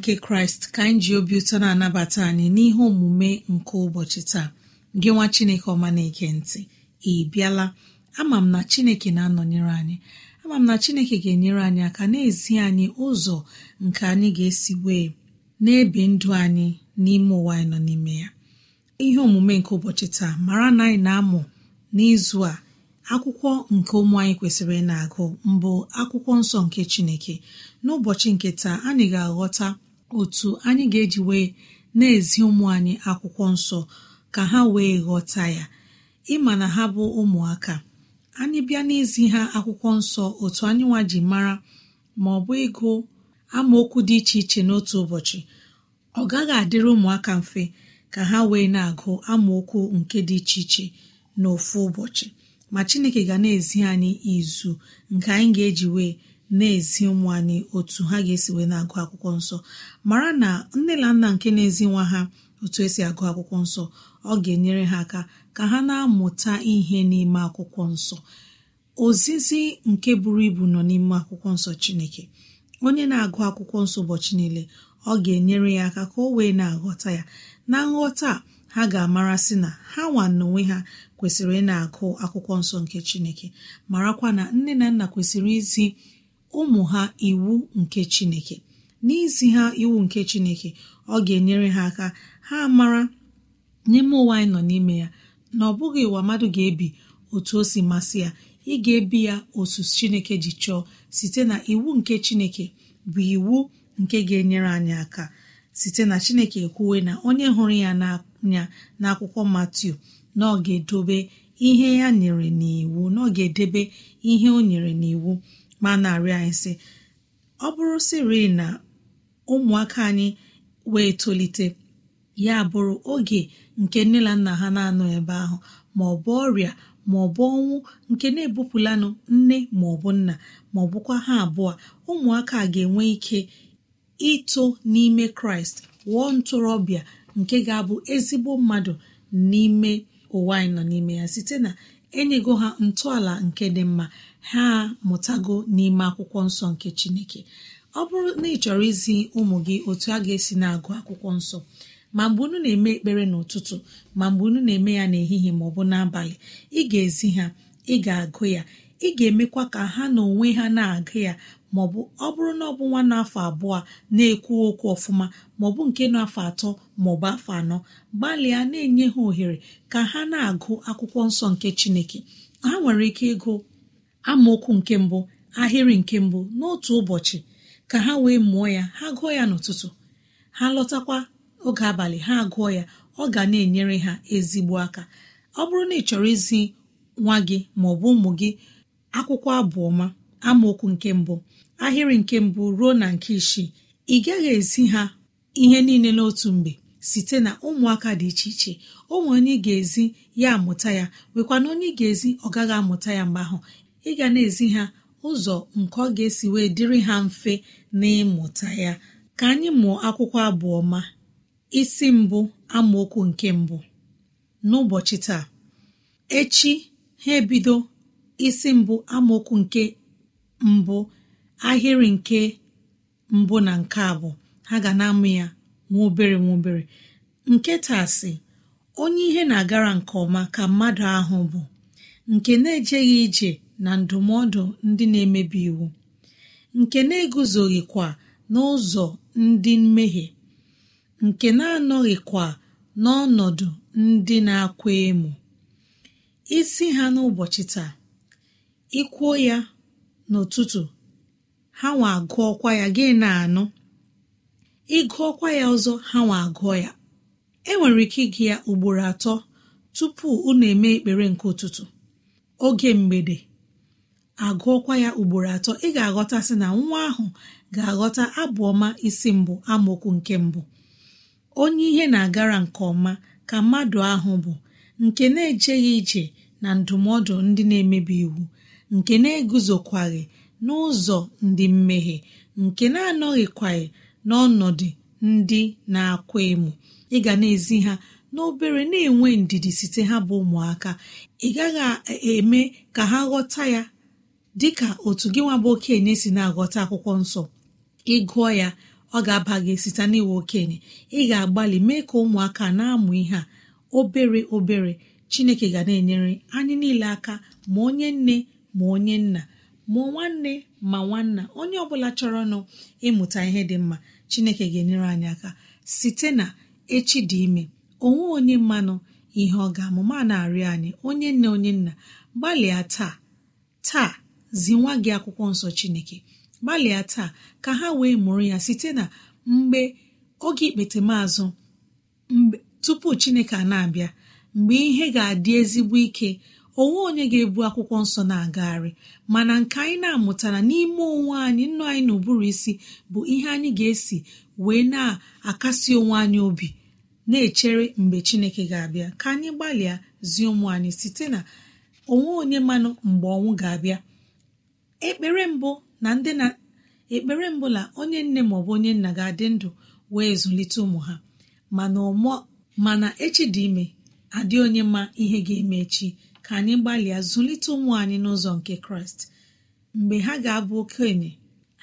Nke kraịst ka anyị ji obi ụtọ na-anabata anyị n'ihe omume nke ụbọchị taa. Gị nwa chineke ọma na-ege ntị ị bịala. Ama m na chineke na-anọnyere anyị. Ama m na chineke ga-enyere anyị aka na-ezi anyị ụzọ nke anyị ga-esi wee na-ebi ndụ anyị n'ime ụwa anyị nọ n'ime ya. Ihe omume nke ụbọchị taa mara na anyị na-amụ n'izu a akwụkwọ nke ụmụ anyị kwesịrị ị na-agụ mbụ akwụkwọ nsọ nke chineke. N'ụbọchị nke taa anyị ga-aghọta otu anyị ga-eji wee na-ezi ụmụ anyị akwụkwọ nsọ ka ha wee ghọta ya. Ịma na ha bụ ụmụaka. Anyị bịa n'izi ha akwụkwọ nsọ otu anyị nwa ji mara ma ọ bụ ịgụ amaokwu dị iche iche n'otu ụbọchị ọ gaghị adịrị ụmụaka mfe ka ha wee na-agụ amaokwu nke dị iche iche n'ofu ụbọchị. Ma chineke ga na-ezi anyị izu nke anyị ga-eji wee na-ezi ụmụ anyị otu ha ga-esi wee na-agụ akwụkwọ nsọ. Mara na nne na nna nke na-ezi nwa ha otu esi agụ akwụkwọ nsọ ọ ga-enyere ha aka ka ha na-amụta ihe n'ime akwụkwọ nsọ. Ozizi nke buru ibu nọ n'ime akwụkwọ nsọ chineke. Onye na-agụ akwụkwọ nsọ ụbọchị niile ọ ga-enyere ya aka ka o wee na-aghọta ya. Na nghọta ha ga-amara sị na ha nwa n'onwe ha kwesịrị ị na-agụ akwụkwọ nsọ nke chineke. Marakwa na nne na nna kwesịrị izi ụmụ ha iwu nke chineke. N'izi ha iwu nke chineke ọ ga-enyere ha aka. Ha mara n'ime ụwa anyị nọ n'ime ya na ọ bụghị ụwa mmadụ ga-ebi otu o si masị ya. Ị ga-ebi ya otu chineke ji chọọ site na iwu nke chineke bụ iwu nke ga-enyere anyị aka. Site na chineke ekwuwe na onye hụrụ ya n'anya n'akwụkwọ matiu na ọ ga-edobe ihe ya nyere n'iwu na ọ ga-edebe ihe o nyere n'iwu. Ma na-arịọ anyị sị ọ bụrụ siri na ụmụaka anyị wee tolite ya bụrụ oge nke nne na nna ha na-anọ ebe ahụ ma ọ bụ ọrịa maọbụ ọnwụ nke na-ebupụlanụ nne maọbụ nna maọbụkwa ha abụọ ụmụaka ga-enwe ike ito n'ime kraịst wụọ ntorobịa nke ga-abụ ezigbo mmadụ n'ime ụwa anyị nọ n'ime ya site na enyego ha ntọala nke dị mma ha mụtago n'ime akwụkwọ nsọ nke chineke. Ọ bụrụ na ị chọrọ izi ụmụ gị otu a ga-esi na-agụ akwụkwọ nsọ ma mgbe unu na-eme ekpere n'ụtụtụ ma mgbe unu na-eme ya n'ehihie ma ọ bụ n'abalị ị ga-ezi ha ị ga-agụ ya ị ga-emekwa ka ha na onwe ha na-agụ ya maọbụ ọ bụrụ na ọ bụ nwa n'afọ abụọ na-ekwu okwu ọfụma maọbụ nke n'afọ atọ maọbụ afọ anọ gbalịa na-enye ha ohere ka ha na-agụ akwụkwọ nsọ nke chineke. Ha nwere ike ịgụ amaokwu nke mbụ ahịrị nke mbụ n'otu ụbọchị ka ha wee mụọ ya ha gụọ ya n'ụtụtụ. Ha lọtakwa oge abalị ha gụọ ya ọ ga na-enyere ha ezigbo aka. Ọ bụrụ na ị chọrọ izi nwa gị maọbụ ụmụ gị akwụkwọ abụọma amaokwu nke mbụ ahịrị nke mbụ ruo na nke isii ị gaghị ezi ha ihe niile n'otu mgbe site na ụmụaka dị iche iche. Onwe onye ị ga-ezi ya amụta ya nwekwana onye ga-ezi ọ gaghị amụta ya mgbe ahụ. Ị ga na-ezi ha ụzọ nke ọ ga-esi wee dịrị ha mfe n'ịmụta ya. Ka anyị mụọ akwụkwọ abụọ ma isi mbụ amaokwu nke mbụ. N'ụbọchị taa echi ha ebido isi mbụ amaokwu nke mbụ. Ahịrị nke mbụ na nke abụọ ha ga na-amụ ya nwa obere nwa obere. Nke tasị onye ihe na-agara nke ọma ka mmadụ ahụ bụ nke na-ejeghị ije na ndụmọdụ ndị na-emebi iwu nke na-eguzoghịkwa n'ụzọ ndị mmehie nke na-anọghịkwa n'ọnọdụ ndị na-akwa emu isi ha n'ụbọchị taa ikwuo ya n'ụtụtụ ha nwa agụọkwa ya gị na-anụ ịgụọkwa ya ọzọ ha nwa agụọ ya. Enwere ike ịgụ ya ugboro atọ tupu unu eme ekpere nke ụtụtụ. Oge mgbede. Agụọkwa ya ugboro atọ. Ị ga-aghọtasị na nwa ahụ ga-aghọta abụ ọma isi mbụ amaokwu nke mbụ. Onye ihe na-agara nke ọma ka mmadụ ahụ bụ nke na-ejeghị ije na ndụmọdụ ndị na-emebi iwu nke na-eguzokwaghị n'ụzọ ndị mmehie nke na-anọghịkwaghị n'ọnọdụ ndị na-akwa emu ị ga na-ezi ha n'obere na-enwe ndidi site ha bụ ụmụaka. Ị gaghị eme ka ha ghọta ya dịka otu gị nwa bụ okenye si na-aghọta akwụkwọ nsọ. Ịgụọ ya ọ ga-aba gị site n'iwe okenye. Ị ga-agbalị mee ka ụmụaka na-amụ ihe a. Obere obere chineke ga na-enyere anyị niile aka ma onye nne ma onye nna. Ma nwanne ma nwanna. Onye ọbụla chọrọ nụ ịmụta ihe dị mma chineke ga-enyere anyị aka. Site na echi dị ime onwe onye mmanụ ihe ọ ga-amụma na-arịọ anyị onye nne onye nna gbalịa taa taa zi nwa gị akwụkwọ nsọ chineke. Gbalịa taa ka ha wee mụrụ ya site na mgbe oge ikpetemazụ tupu chineke a na-abịa mgbe ihe ga-adị ezigbo ike onwe onye ga-ebu akwụkwọ nsọ na-agagharị mana nke anyị na-amụtara n'ime onwe anyị nnụ anyị na isi bụ ihe anyị ga-esi wee na-akasi onwe anyị obi na-echere mgbe chineke ga-abịa. Ka anyị gbalịa zie ụmụ anyị site na onwe onye mmanụ mgbe ọnwụ ga-abịa. Ekpere mbụ na ndị na ekpere mbụ na onye nne maọbụ onye nna ga-adị ndụ wee zụlite ụmụ ha. Mana echi dị ime adị onye ma ihe ga-eme echi. Ka anyị gbalịa zụlite ụmụ anyị n'ụzọ nke kraịst. Mgbe ha ga-abụ okenye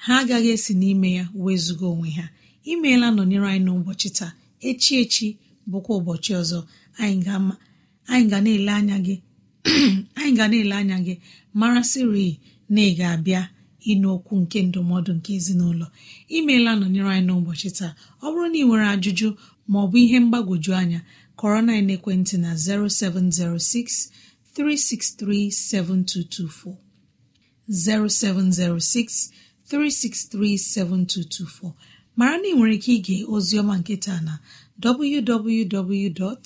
ha agaghị esi n'ime ya wezụga onwe ha. Imeela nọnyere anyị n'ụbọchị taa. Echi echi bụkwa ụbọchị ọzọ. Anyị ga na-ele anya gị. Anyị na-ele mara siri na ị ga-abịa ịnụ okwu nke ndụmọdụ nke ezinụlọ. Imeela nọnyere anyị n'ụbọchị taa. Ọ bụrụ na ị nwere ajụjụ ma ọ bụ ihe mgbagwoju anya kọrọ na ekwentị na 0706 363 7224 0706 363 7224 mara na ị nwere ike ige oziọma nke taa na www.awr.org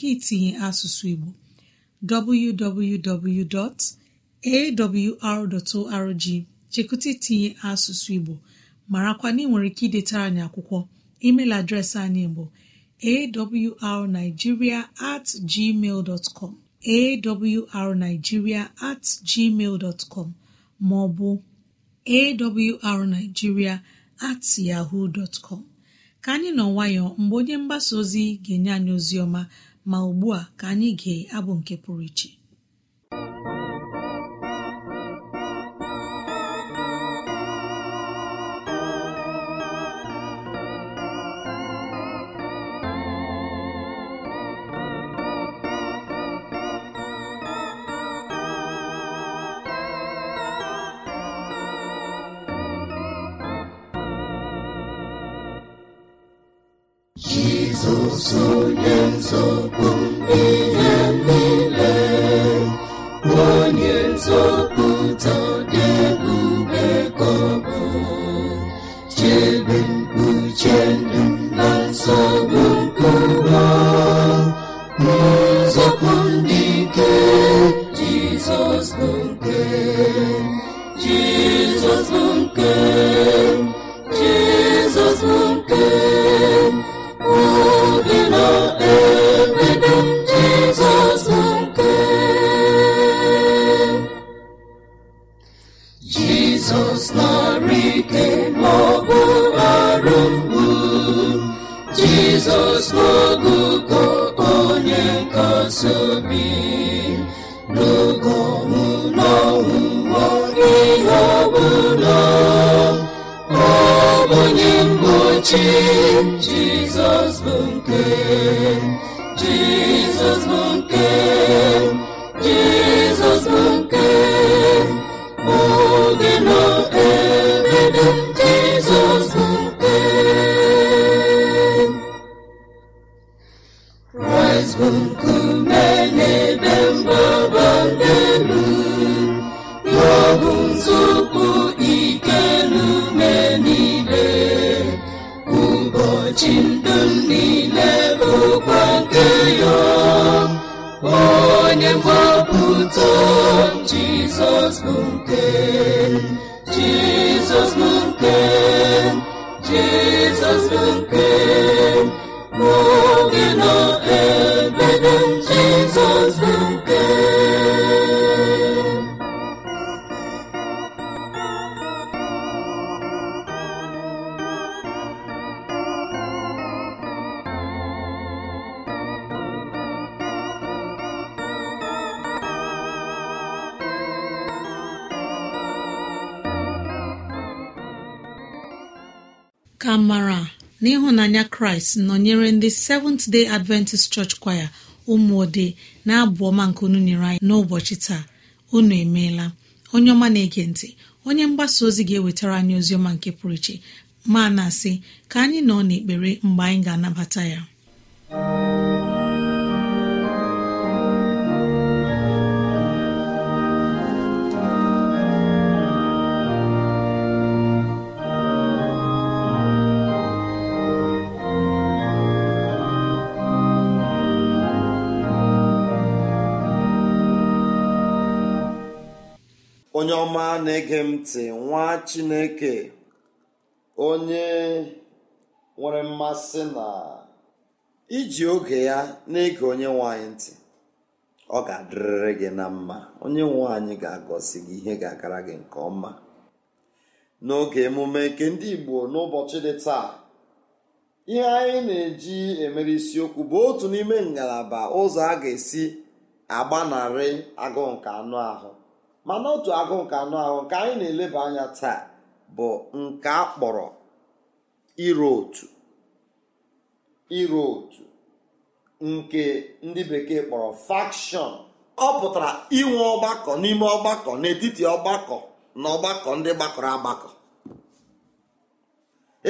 gị tinye asụsụ Igbo. www.awr.org chekụta itinye asụsụ Igbo. Marakwa na ị nwere ike idetara anyị akwụkwọ. Email adreesị anyị bụ awrnigeria at gmail com. Awrnigeria at gmail com. Maọbụ awrnigeria at yahoo com. Ka anyị nọ nwayọ mgbe onye mgbasa ozi ga-enye anyị ozi ọma ma ugbu a ka anyị gee abụ nke pụrụ iche. Jizọs onye nzọpụ mgbochi Jizọs bụ nke Jizọs bụ nke ịhụnanya kraịst nọnyere ndị seventh day adventist church choir ụmụode na-abụ ọma nke unu nyere anyị n'ụbọchị taa. Unu emeela. Onye ọma na-ege ntị onye mgbasa ozi ga-ewetara anyị ozi ọma nke pụrụ iche ma na-asị ka anyị nọ n'ekpere mgbe anyị ga-anabata ya. Onye ọma na-ege m ntị nwa chineke onye nwere mmasị na iji oge ya na-ege onye nwanyị ntị ọ ga-adịrịrị gị na mma. Onye nwanyị ga-agọzi gị ihe ga-agara gị nke ọma. N'oge emume nke ndị igbo n'ụbọchị dị taa ihe anyị na-eji emere isiokwu bụ otu n'ime ngalaba ụzọ a ga-esi agbanarị agụụ nke anụ ahụ. Mana otu agụụ nke anụ ahụ nke anyị na-eleba anya taa bụ nke a kpọrọ iro otu. Iro otu nke ndị bekee kpọrọ fakshọn ọ pụtara inwe ọgbakọ n'ime ọgbakọ n'etiti ọgbakọ na ọgbakọ ndị gbakọrọ agbakọ.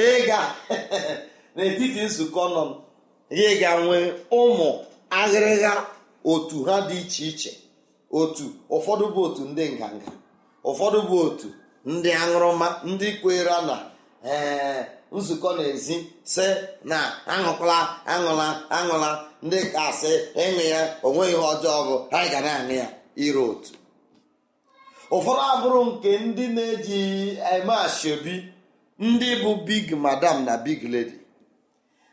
Ịga n'etiti nzukọ nọ ya ga nwee ụmụ aghịrịgha otu ha dị iche iche. Otu ụfọdụ bụ otu ndị nganga ụfọdụ bụ otu ndị aṅụrụma ndị kwere na ee nzukọ n'ezi si na aṅụkwala aṅụla aṅụla. Ndị kasị ịṅụ ya o nweghị ihe ọjọọ bụ anyị ga na-aṅụ ya. Ire otu. Ụfọdụ abụrụ nke ndị na-eji eme ashebi ndị bụ big madam na big lady.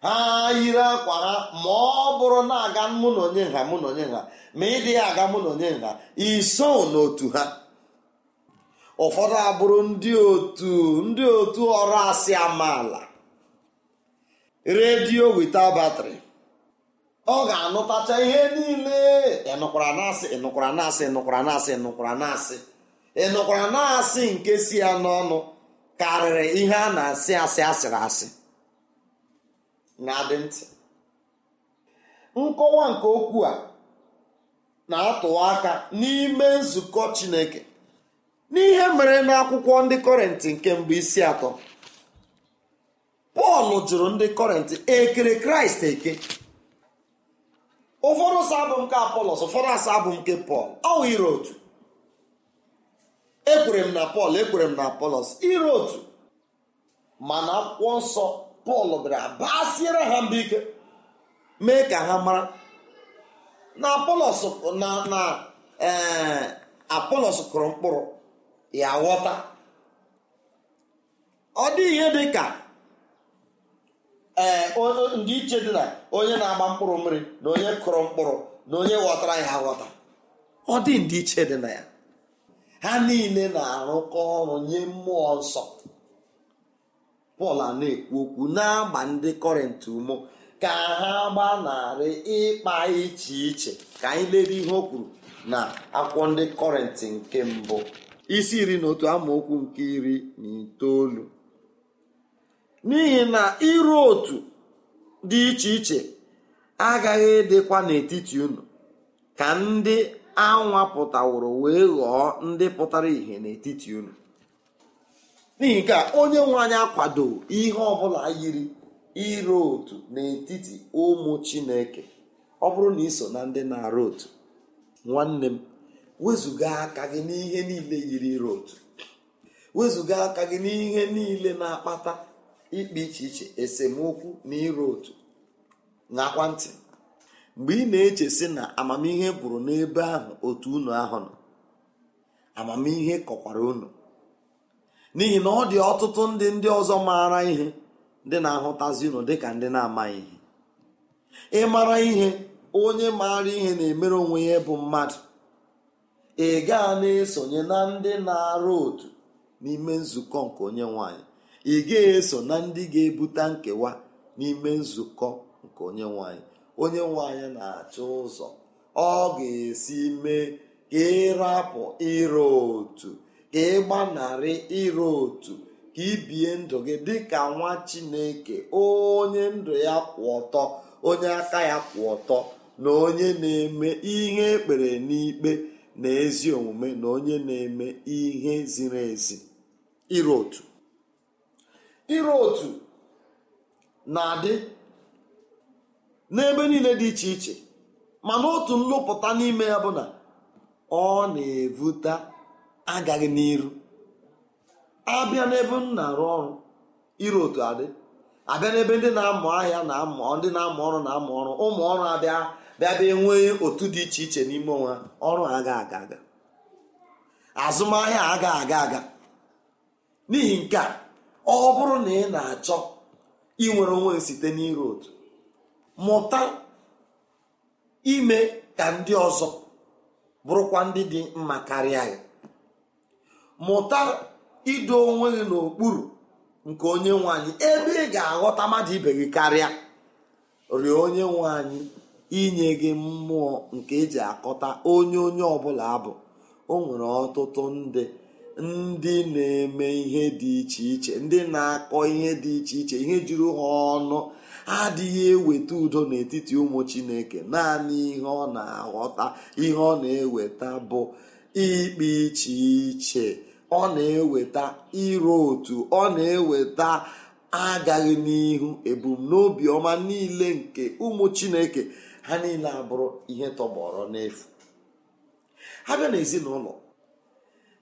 Ha yiri akwa ha ma ọ bụrụ na-aga mụ na onye nha mụ na onye nha ma ịdị ya aga mụ na onye nha iso n'otu ha. Ụfọdụ abụrụ ndị otu ndị otu ọrụ asị amaala. Redio wita batrị ọ ga-anụtacha ihe niile. Ịnụkwara na-asị ịnụkwara na-asị ịnụkwara na-asị ịnụkwara na-asị ịnụkwara na-asị nke si ya n'ọnụ karịrị ihe a na-asị asị asịrị asị. Na-adị ntị. Nkọwa nke okwu a na-atụwa aka n'ime nzukọ chineke. N'ihe mere n'akwụkwọ ndị kọrentị nke mbụ isi atọ pọl jụrụ ndị kọrentị ekere kraịst eke? Ụfọdụ abụ nke apọlọs ụfọdụ asa nke pọl. Ọ wụ ire otu. Ekwere m na pọl ekwere m na apọlọs ire otu. Mana akwụkwọ nsọ pọl bịara basiere ha mba ike mee ka ha mara na apọlọs na na ee apọlọs kụrụ mkpụrụ ya ghọta. Ọ dị ihe dị ka ee ndị iche dị na onye na-agba mkpụrụ mmiri na onye kụrụ mkpụrụ na onye ghọtara ya ghọta. Ọ dị ndị dị na ya. Ha niile na-arụkọ ọrụ nye mmụọ nsọ. Pọl a na-ekwu okwu na-agba ndị kọrịntị umo ka ha gbanarị ịkpa iche iche. Ka anyị lere ihe o kwuru na akwụkwọ ndị kọrịntị nke mbụ isi iri na otu amaokwu nke iri na itoolu. N'ihi na iru otu dị iche iche agaghị ịdịkwa n'etiti unu ka ndị anwapụtaworo wee ghọọ ndị pụtara ìhè n'etiti unu. N'ihi nke a onye nwe anyị akwado ihe ọbụla yiri iro otu n'etiti ụmụ chineke. Ọ bụrụ na iso na ndị na-arụ otu nwanne m wezụga aka gị n'ihe niile yiri iro otu. Wezụga aka gị n'ihe niile na-akpata ikpe iche iche esemokwu na iro otu. Nakwa ntị mgbe ị na-eche sị na amamihe bụrụ n'ebe ahụ otu unu ahụ nọ amamihe kọkwara unu. N'ihi na ọ dị ọtụtụ ndị ndị ọzọ maara ihe ndị na-ahụtazi unu dịka ndị na-amaghị ihe. Ịmara ihe onye maara ihe na-emere onwe ya bụ mmadụ. Ị gaa na-esonye na ndị na-arụ otu n'ime nzukọ nke onye nwanyị ị ga-eso na ndị ga-ebute nkewa n'ime nzukọ nke onye nwanyị onye nwanyị na-achọ ụzọ ọ ga-esi mee ka ịrapụ ịrụ otu. Ka gbanarị ịrụ otu ka ibie ndụ gị dịka nwa chineke onye ndụ ya kwụ ọtọ onye aka ya kwụ ọtọ na onye na-eme ihe ekpere n'ikpe na ezi omume na onye na-eme ihe ziri ezi. Ịrụ otu. Ịrụ otu na-adị n'ebe niile dị iche iche mana otu nlụpụta n'ime ya bụ na ọ na-evute agaghị n'iru. Abịa n'ebe m na-arụ ọrụ ịrụ otu adị abịa n'ebe ndị na-amụ ahịa na amụ ndị na-amụ ọrụ na-amụ ọrụ ụmụ ọrụ abịa bịa bịa nwee otu dị iche iche n'ime onwe ọrụ aga aga aga. Azụmahịa aga aga aga. N'ihi nke a ọ bụrụ na ị na-achọ inwere onwe site n'iru otu mụta ime ka ndị ọzọ bụrụkwa ndị dị mma karịa gị. Mụta ido onwe gị n'okpuru nke onye nwe anyị ebe ị ga-aghọta mmadụ ibe gị karịa. Rịọ onye nwe anyị inye gị mmụọ nke eji akọta onye onye ọbụla abụ. O nwere ọtụtụ ndị ndị na-eme ihe dị iche iche ndị na-akọ ihe dị iche iche ihe juru ha ọnụ adịghị eweta udo n'etiti ụmụ chineke. Naanị ihe ọ na-aghọta ihe ọ na-eweta bụ ikpe iche iche. Ọ na-eweta iro otu ọ na-eweta agaghị n'ihu ebumnobi ọma niile nke ụmụ chineke. Ha niile abụrụ ihe tọgbọrọ n'efu. Ha bịa n'ezinụlọ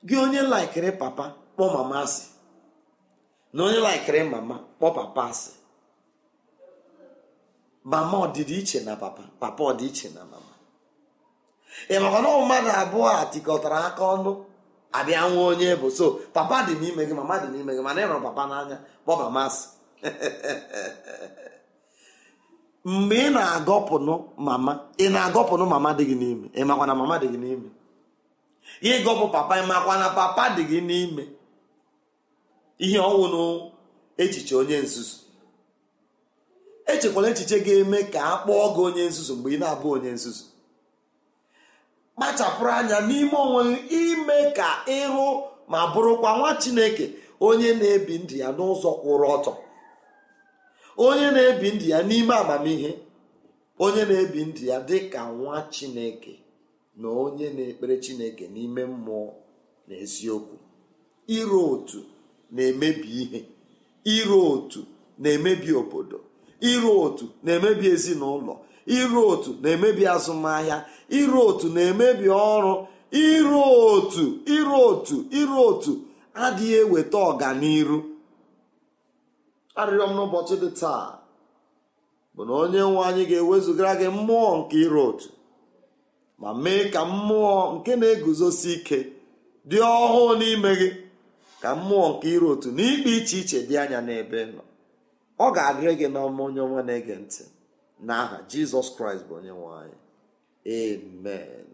gị onye laikiri papa kpọ mama asị. Na onye laikiri mama kpọ papa asị. Mama ọdịdị iche na papa papa ọdị iche na mama. Ị makwa na mmadụ abụọ a tikọtara aka ọnụ abịa nwa onye bụ. So papa dị n'ime gị mama dị n'ime gị mana ịhụrụ papa n'anya kpọ mama asị mgbe ị na-agọpụnụ mama ị na-agọpụnụ mama dị gị n'ime ị makwa na mama dị gị n'ime? Ịgọpụ papa ị makwa na papa dị gị n'ime? Ihe ọwụnụ echiche onye nzuzu. Echekwala echiche ga-eme ka a kpọọ gị onye nzuzu mgbe ị na-abụ onye nzuzu. Kpachapụrụ anya n'ime onwe ime ka ịhụ ma bụrụkwa nwa chineke onye na-ebi ndụ ya n'ụzọ kwụrụ ọtọ. Onye na-ebi ndụ ya n'ime amamihe onye na-ebi ndụ ya dị ka nwa chineke na onye na-ekpere chineke n'ime mmụọ na eziokwu. Iro otu na-emebi ihe iro otu na-emebi obodo iro otu na-emebi ezinụlọ iro otu na-emebi azụmahịa iro otu na-emebi ọrụ iro otu iro otu iro otu adịghị eweta ọganiru arịrịọ m n'ụbọchị dị taa bụ na onye nwe anyị ga-ewezugara gị mmụọ nke iro otu ma mee ka mmụọ nke na-eguzosi ike dị ọhụụ n'ime gị ka mmụọ nke iro otu na ikpe iche iche dị anya n'ebe nọ. Ọ ga-adịrị gị n'ọma onye ọnwa na-ege ntị. N'aha jizọs kraịst bụ onye nwe anyị amen.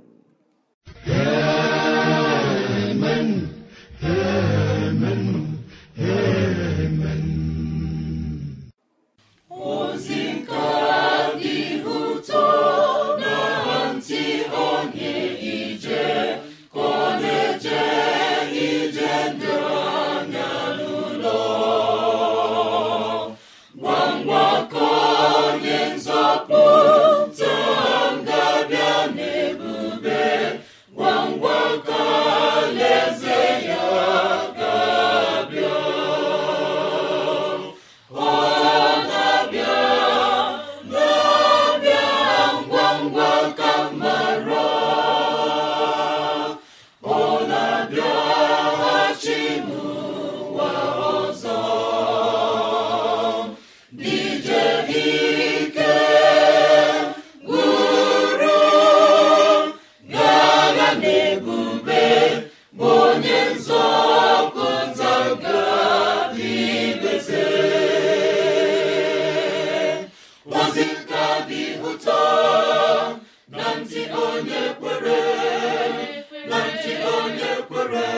N'ụlọ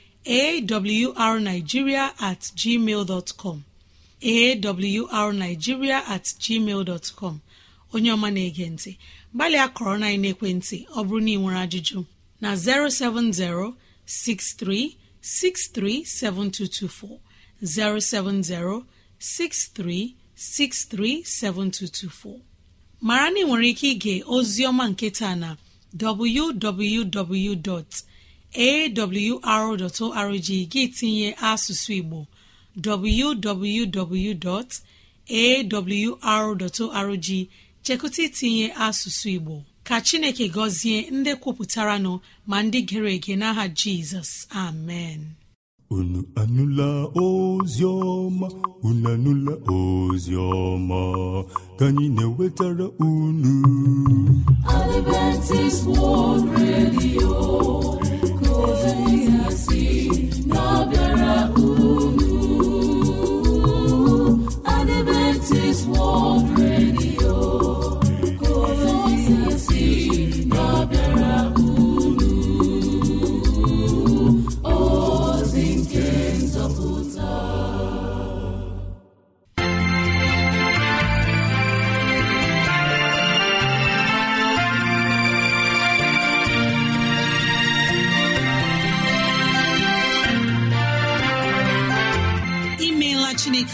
awrnigeria at gmail com awrnigeria at gmail com onye ọma na-ege ntị gbalịa kọrọ na ekwentị ọ bụrụ na ị nwere ajụjụ na 070 6363 7224 070 6363 7224 mara na ị nwere ike ige ozi ọma nke na www. awr.org gị tinye asụsụ igbo www.awr.org chekụta itinye asụsụ igbo. Ka chineke gọzie ndị kwupụtara nọ ma ndị gere ege n'aha jizọs. Amen. Unu anụla ozi ọma unu anụla ozi ọma ka anyị na-ewetara unu. Adventist World Radio. Adventist World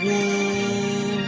gboo